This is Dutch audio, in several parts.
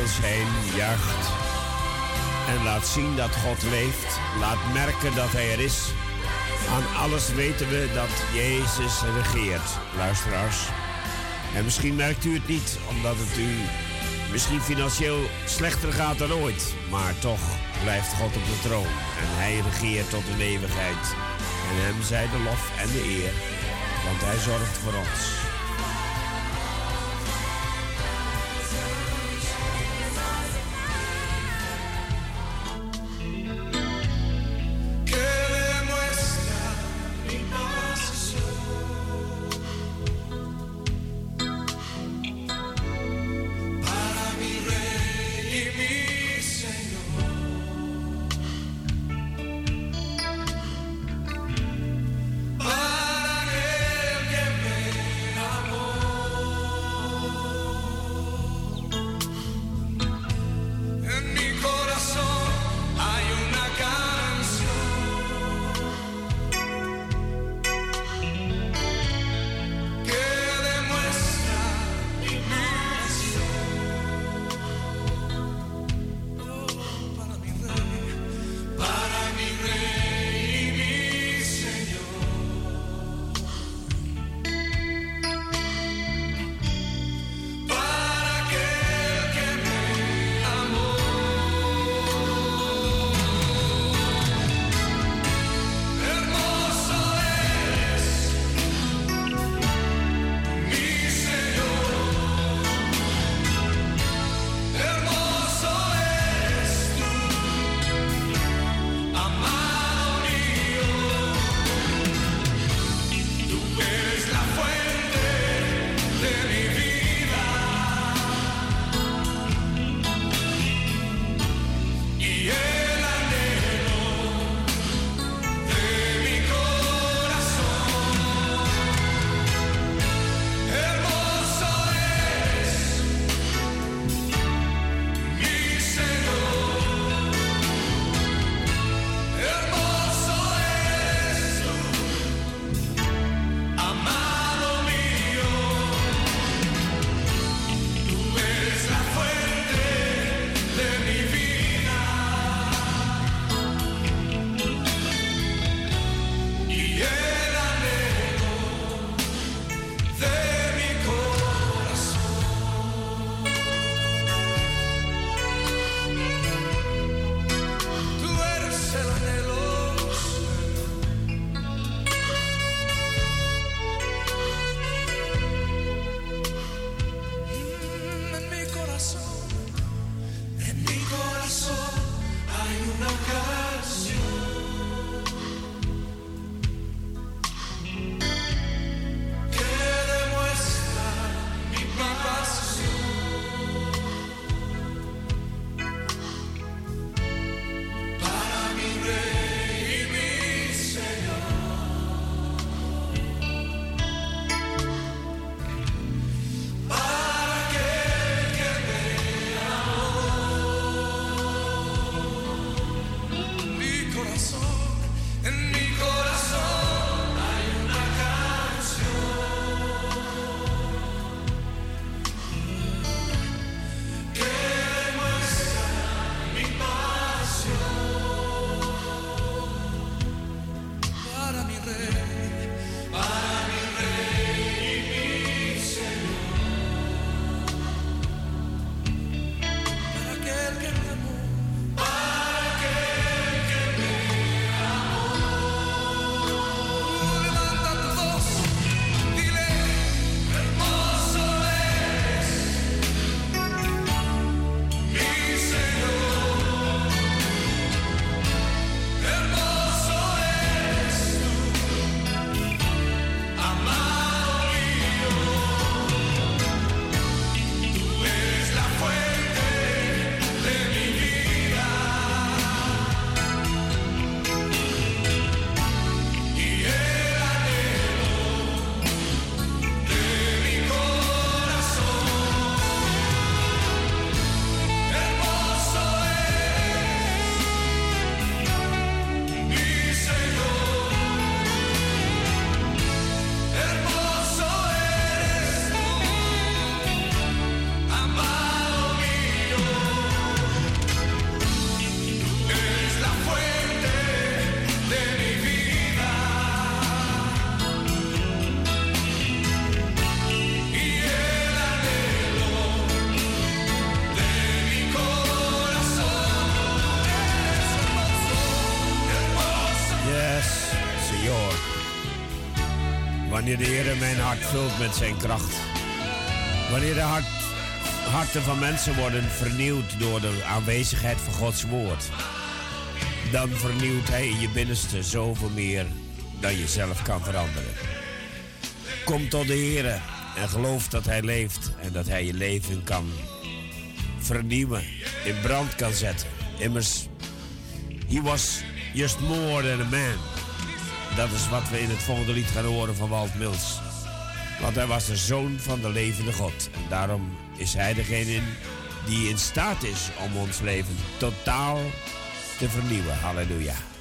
Ons heen juicht. En laat zien dat God leeft. Laat merken dat Hij er is. Aan alles weten we dat Jezus regeert, luisteraars. En misschien merkt u het niet, omdat het u misschien financieel slechter gaat dan ooit. Maar toch blijft God op de troon. En Hij regeert tot in eeuwigheid. En Hem zij de lof en de eer, want Hij zorgt voor ons. Hart vult met zijn kracht. Wanneer de hart, harten van mensen worden vernieuwd door de aanwezigheid van Gods woord. Dan vernieuwt Hij in je binnenste zoveel meer dan je zelf kan veranderen. Kom tot de Heer en geloof dat Hij leeft en dat Hij je leven kan vernieuwen, in brand kan zetten. Immers, he was just more than a man. Dat is wat we in het volgende lied gaan horen van Walt Mills. Want hij was de zoon van de levende God. En daarom is hij degene die in staat is om ons leven totaal te vernieuwen. Halleluja.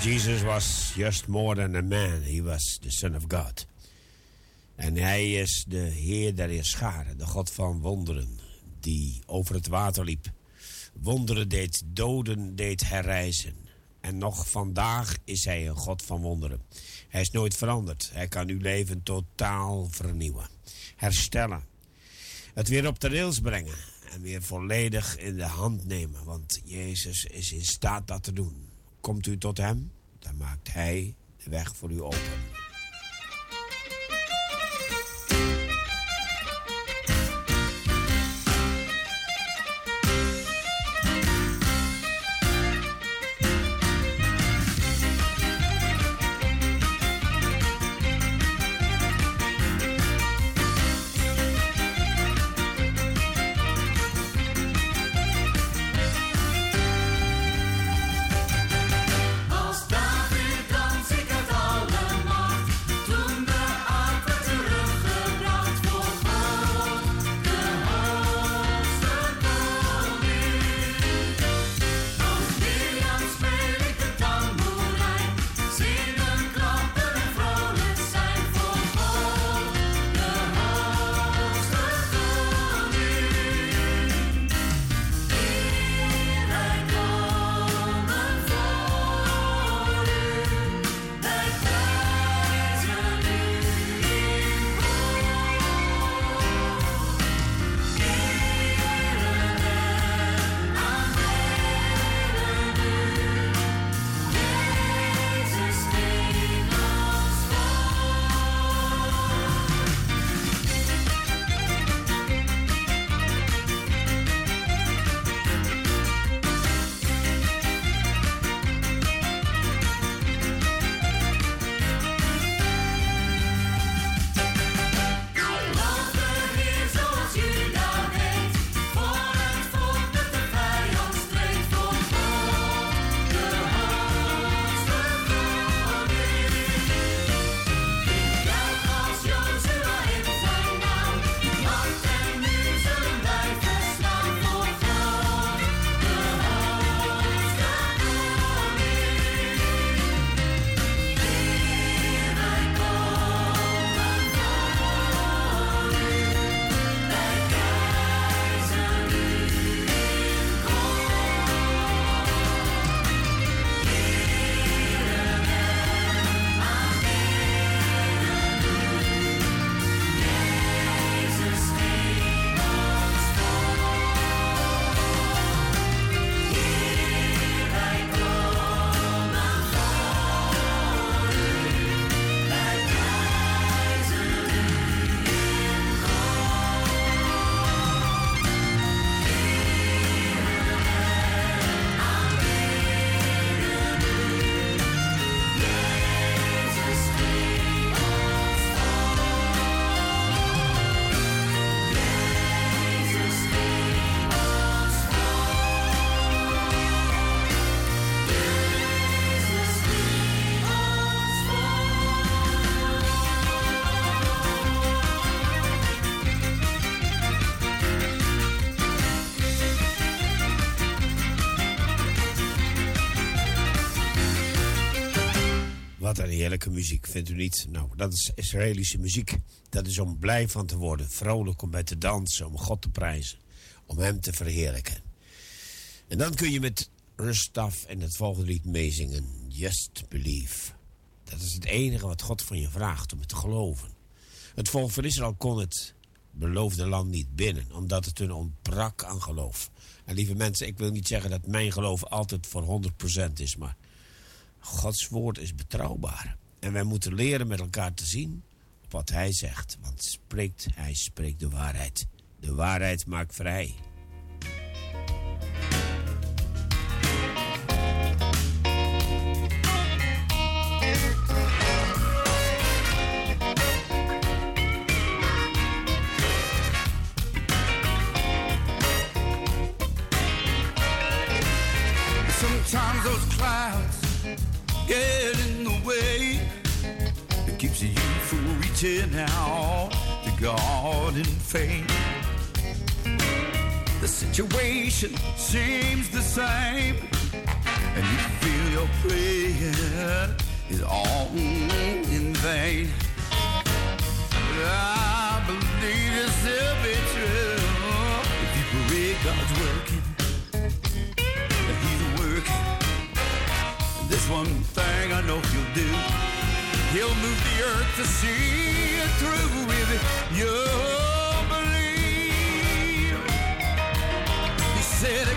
Jesus was just more than a man. He was the Son of God. En hij is de Heer der Heerscharen, de God van wonderen, die over het water liep. Wonderen deed, doden deed herrijzen. En nog vandaag is hij een God van wonderen. Hij is nooit veranderd. Hij kan uw leven totaal vernieuwen, herstellen. Het weer op de rails brengen en weer volledig in de hand nemen. Want Jezus is in staat dat te doen. Komt u tot Hem, dan maakt Hij de weg voor u open. Wat een heerlijke muziek, vindt u niet? Nou, dat is Israëlische muziek. Dat is om blij van te worden, vrolijk om bij te dansen, om God te prijzen, om Hem te verheerlijken. En dan kun je met rust af en het volgende lied meezingen. Just believe. Dat is het enige wat God van je vraagt, om het te geloven. Het volk van Israël kon het beloofde land niet binnen, omdat het hun ontbrak aan geloof. En lieve mensen, ik wil niet zeggen dat mijn geloof altijd voor 100% is, maar Gods woord is betrouwbaar. En wij moeten leren met elkaar te zien wat Hij zegt. Want spreekt, Hij spreekt de waarheid. De waarheid maakt vrij. Sometimes those clouds get in the way. It keeps you from reaching out to God in faith. The situation seems the same, and you feel your prayer is all in vain. But I believe this will be true. If you pray, God's working, This one thing I know He'll do. He'll move the earth to see it through with your belief. He said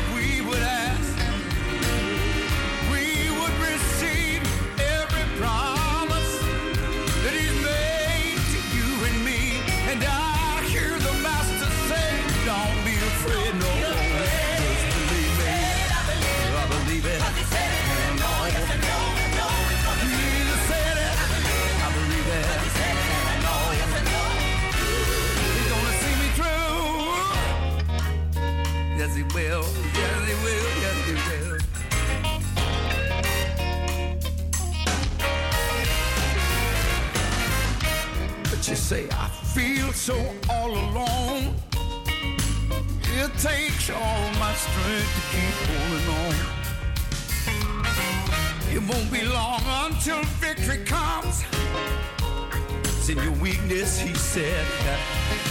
will. He will. Yes, he will. But you say, I feel so all alone. It takes all my strength to keep holding on. It won't be long until victory comes. It's in your weakness, he said, that,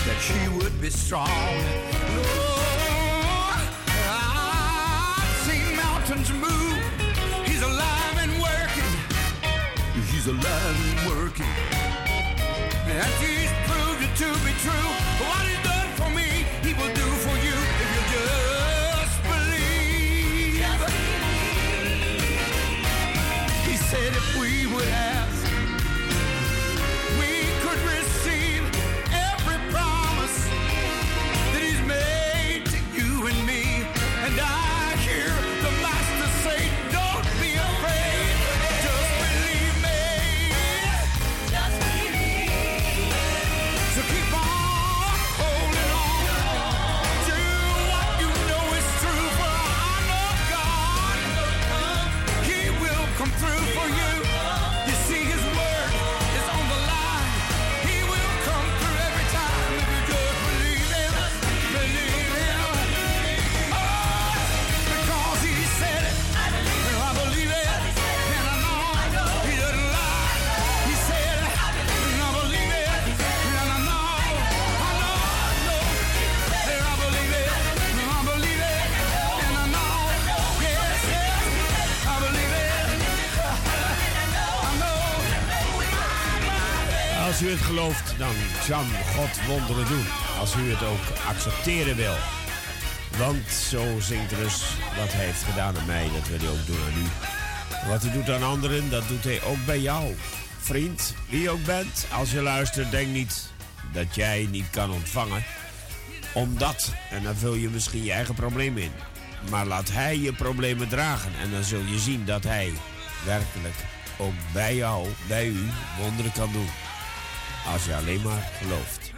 that she would be strong. Seen mountains move. He's alive and working. He's alive and working. And he's proved it to be true. What he's done dan zal God wonderen doen. Als u het ook accepteren wil. Want zo zingt dus wat hij heeft gedaan aan mij, dat wil hij ook doen aan u. Wat hij doet aan anderen, dat doet hij ook bij jou. Vriend, wie ook bent, als je luistert, denk niet dat jij niet kan ontvangen. Omdat, en dan vul je misschien je eigen probleem in. Maar laat hij je problemen dragen en dan zul je zien dat hij werkelijk ook bij jou, bij u, wonderen kan doen. Als je alleen maar gelooft.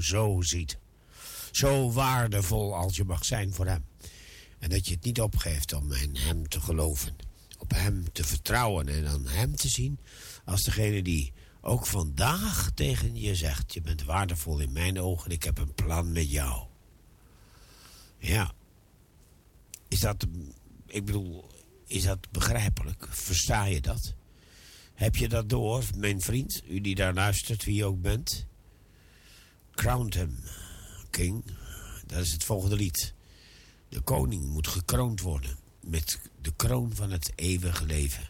Zo ziet. Zo waardevol als je mag zijn voor Hem. En dat je het niet opgeeft om in Hem te geloven. Op Hem te vertrouwen en aan Hem te zien als degene die ook vandaag tegen je zegt: Je bent waardevol in mijn ogen, ik heb een plan met jou. Ja. Is dat, ik bedoel, is dat begrijpelijk? Versta je dat? Heb je dat door, mijn vriend? U die daar luistert, wie je ook bent. Crowned him, king. Dat is het volgende lied. De koning moet gekroond worden met de kroon van het eeuwige leven.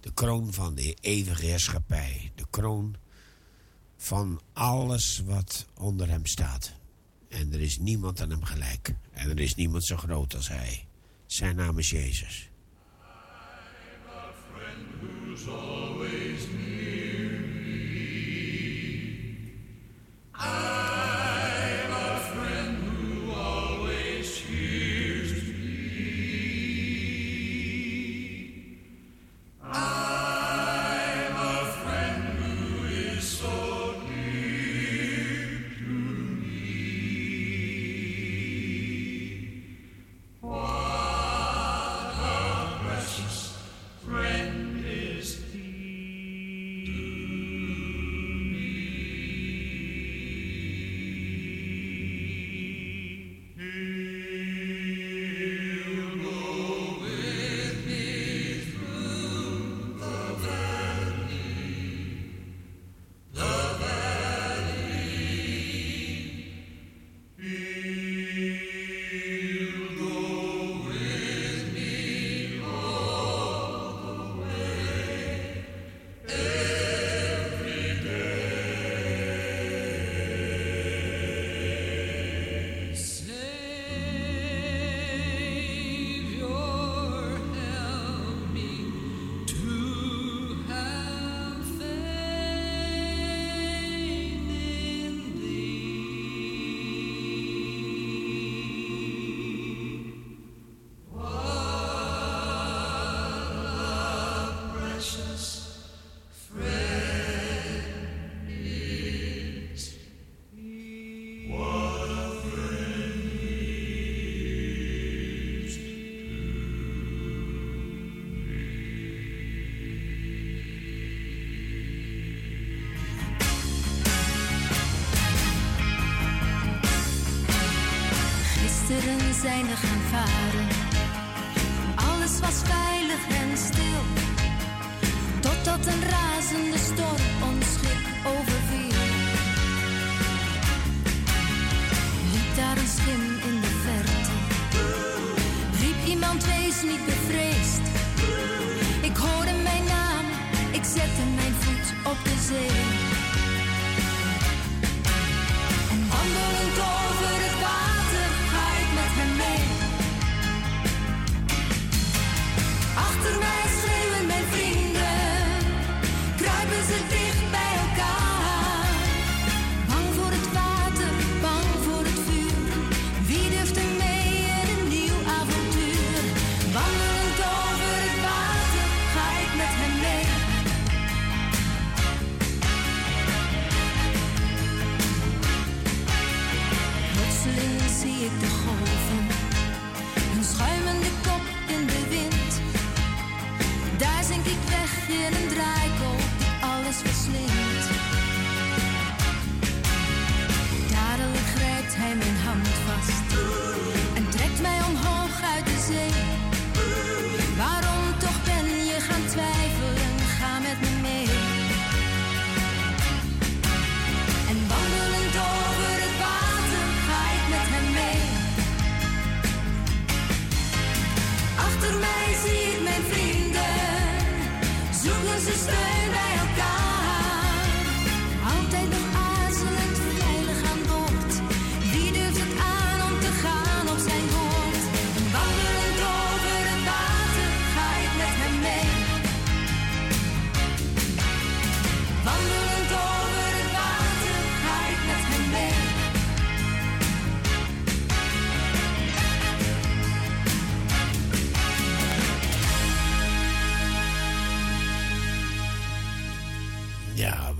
De kroon van de eeuwige heerschappij. De kroon van alles wat onder hem staat. En er is niemand aan hem gelijk. En er is niemand zo groot als hij. Zijn naam is Jezus. Ah! Zijn we gaan varen. krijg je een draaikolk alles verslindt.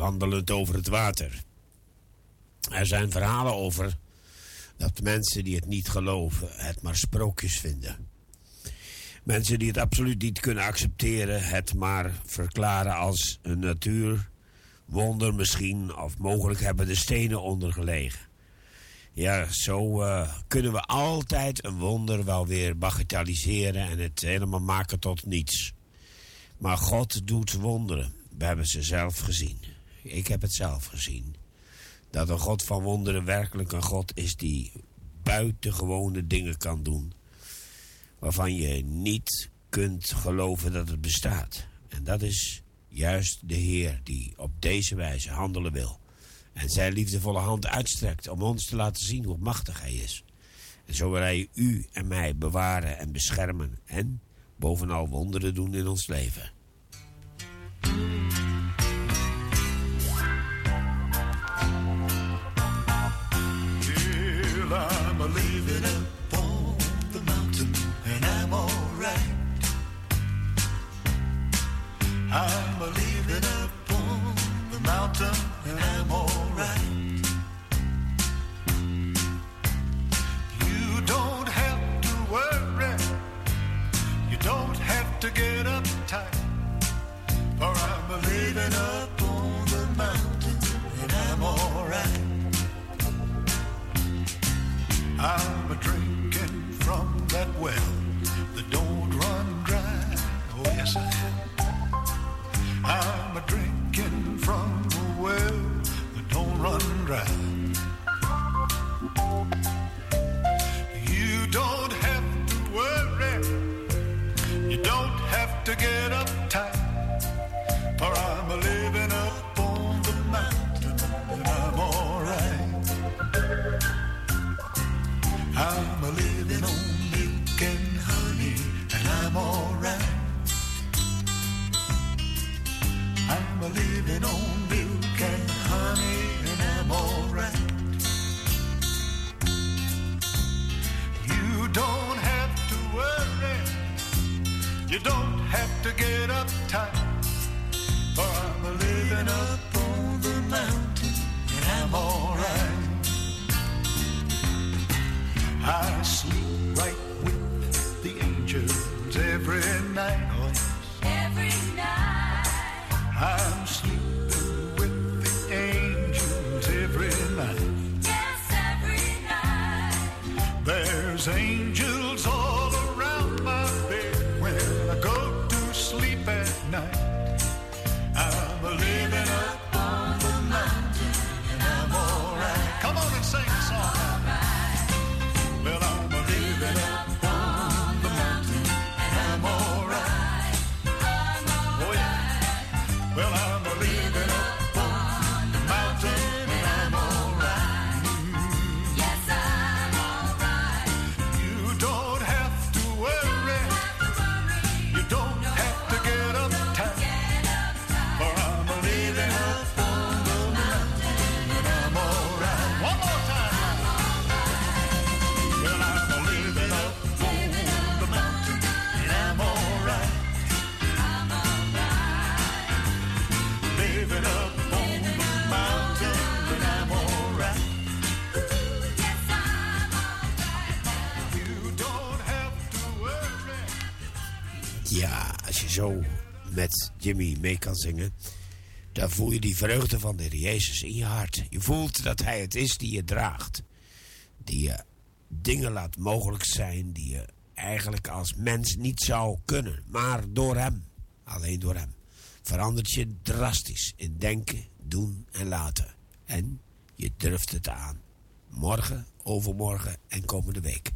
wandelend over het water. Er zijn verhalen over dat mensen die het niet geloven het maar sprookjes vinden. Mensen die het absoluut niet kunnen accepteren, het maar verklaren als een natuurwonder misschien, of mogelijk hebben de stenen ondergelegen. Ja, zo eh, kunnen we altijd een wonder wel weer bagatelliseren en het helemaal maken tot niets. Maar God doet wonderen. We hebben ze zelf gezien. Ik heb het zelf gezien. Dat een God van wonderen werkelijk een God is die buitengewone dingen kan doen. Waarvan je niet kunt geloven dat het bestaat. En dat is juist de Heer die op deze wijze handelen wil. En zijn liefdevolle hand uitstrekt om ons te laten zien hoe machtig hij is. En zo wil hij u en mij bewaren en beschermen. En bovenal wonderen doen in ons leven. Jimmy mee kan zingen, dan voel je die vreugde van de Heer Jezus in je hart. Je voelt dat Hij het is die je draagt, die je dingen laat mogelijk zijn die je eigenlijk als mens niet zou kunnen, maar door Hem, alleen door Hem, verandert je drastisch in denken, doen en laten. En je durft het aan. Morgen, overmorgen en komende week.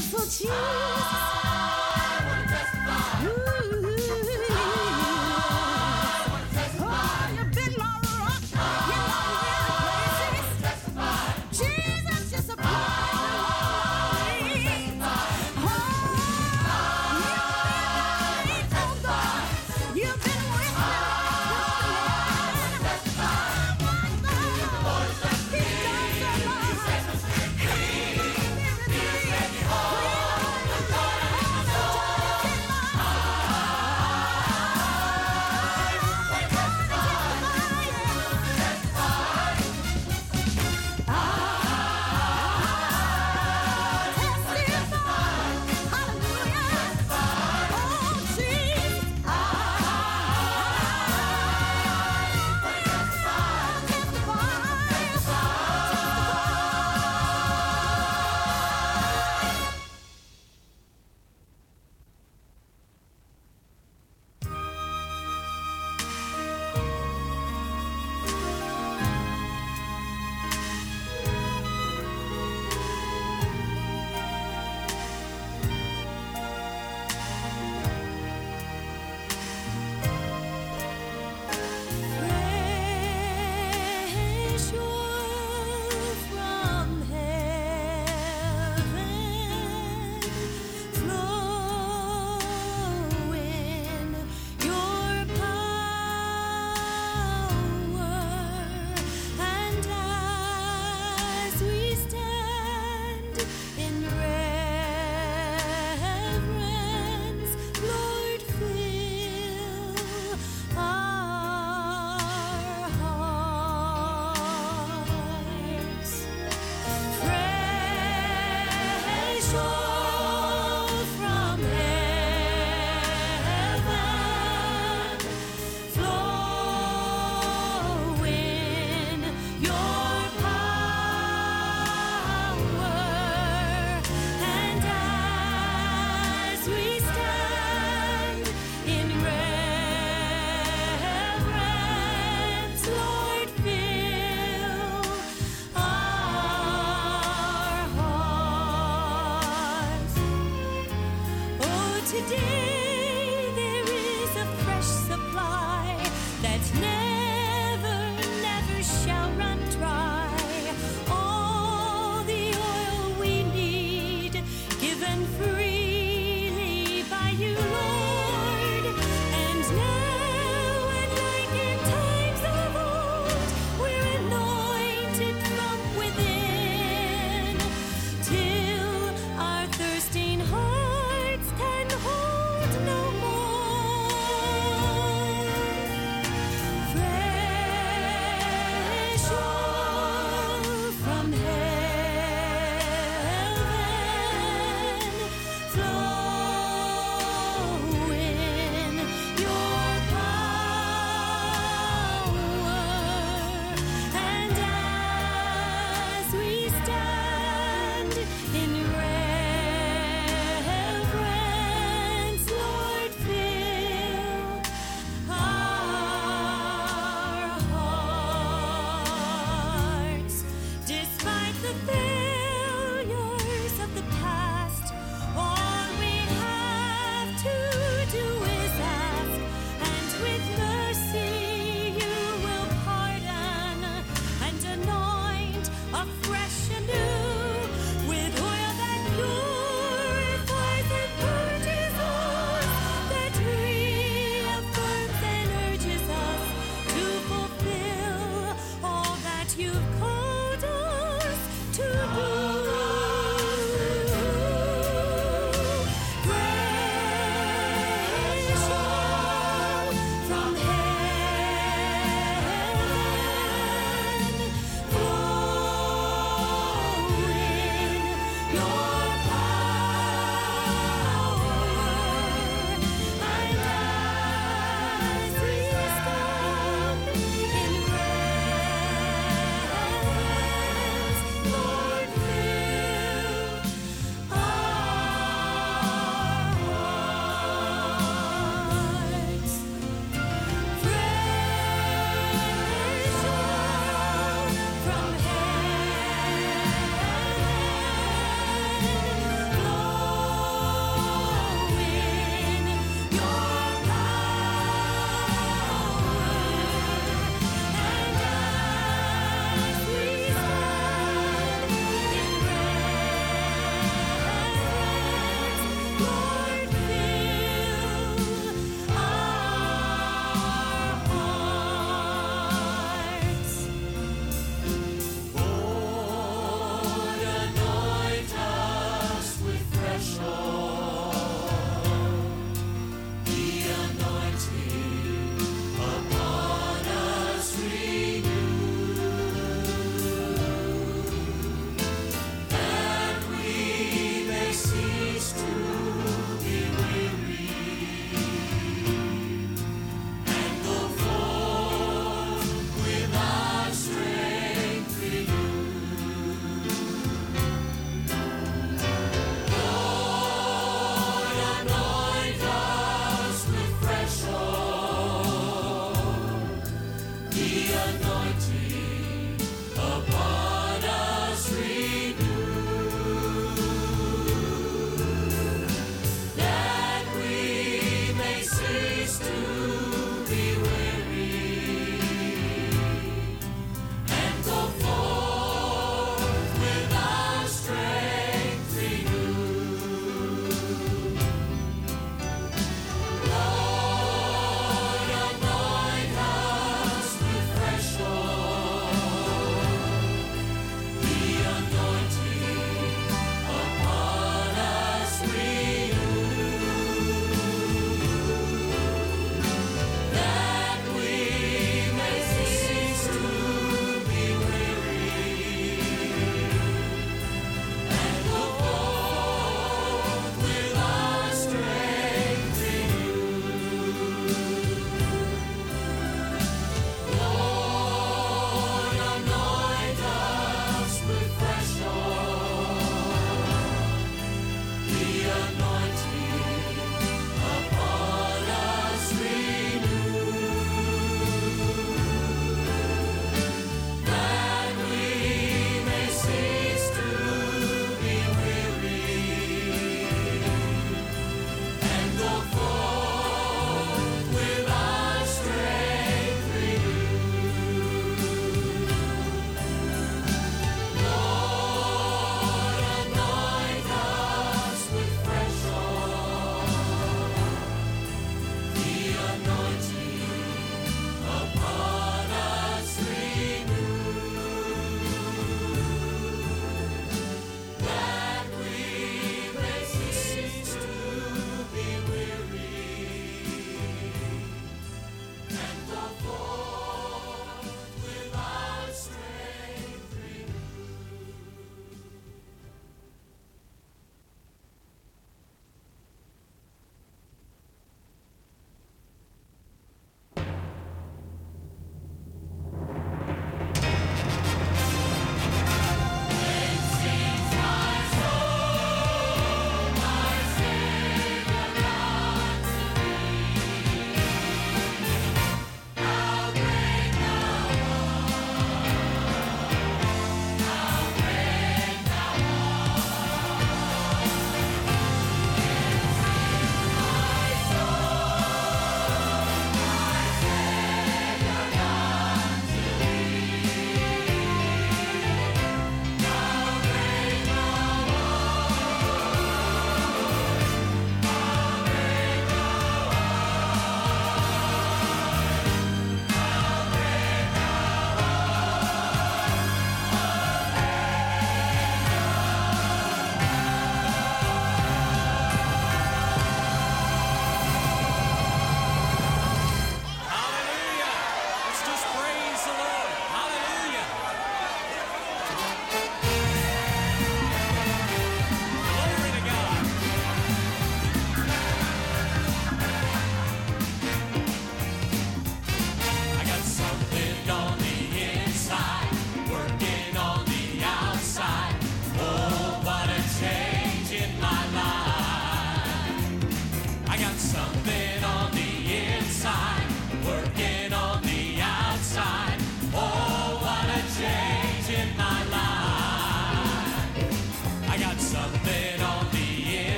很俗。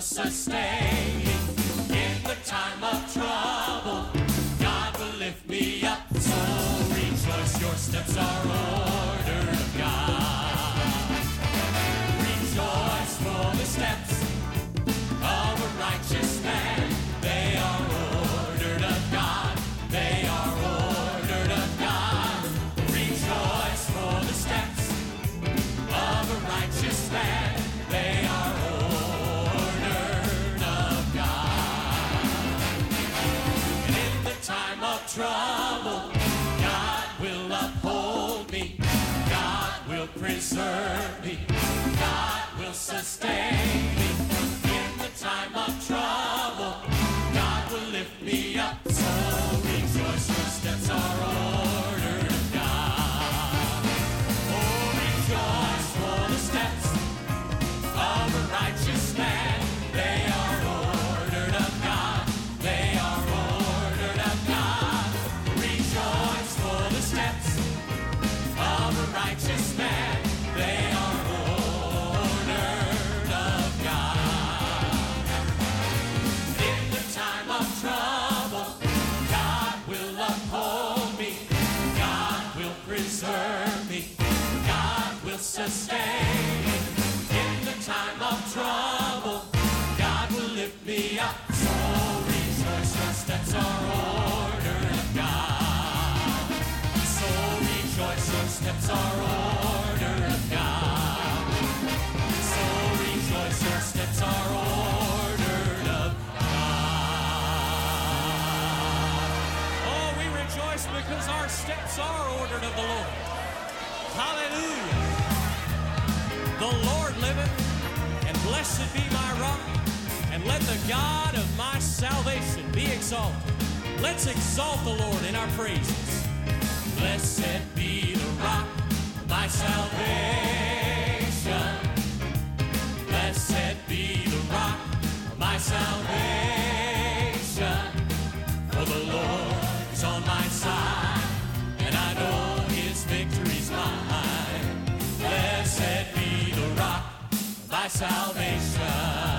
sustain. lift me up. So rejoice, just that's our order of God. So rejoice, your steps are order of God. So rejoice, your steps are order of God. Oh, we rejoice because our steps are ordered of the Lord. Hallelujah. The Lord liveth, and blessed be my rock and let the God of my salvation be exalted. Let's exalt the Lord in our praises. Blessed be the rock, my salvation. Blessed be the rock, my salvation. For the Lord is on my side, and I know his victory's mine. Blessed be the rock, my salvation.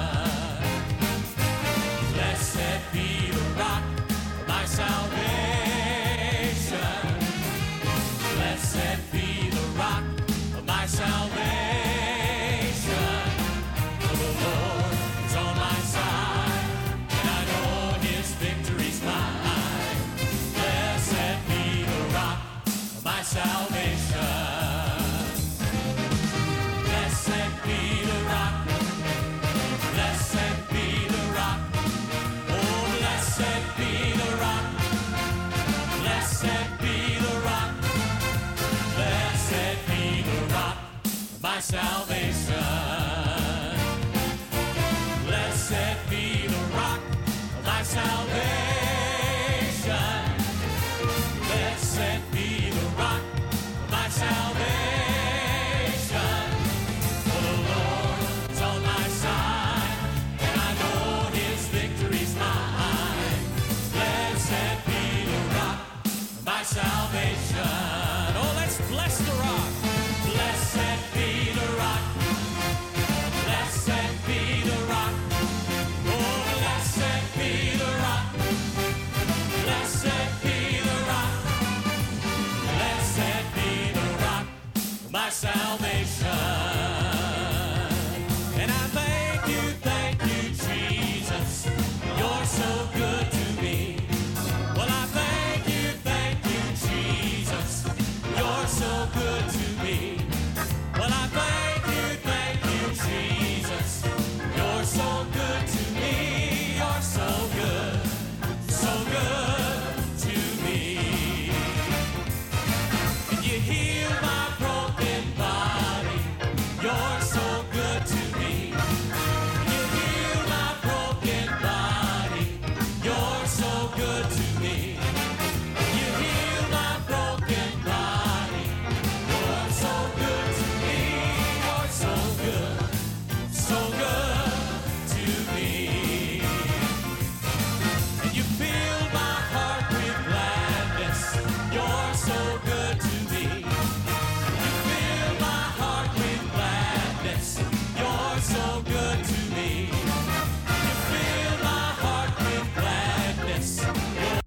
salvation. salvation.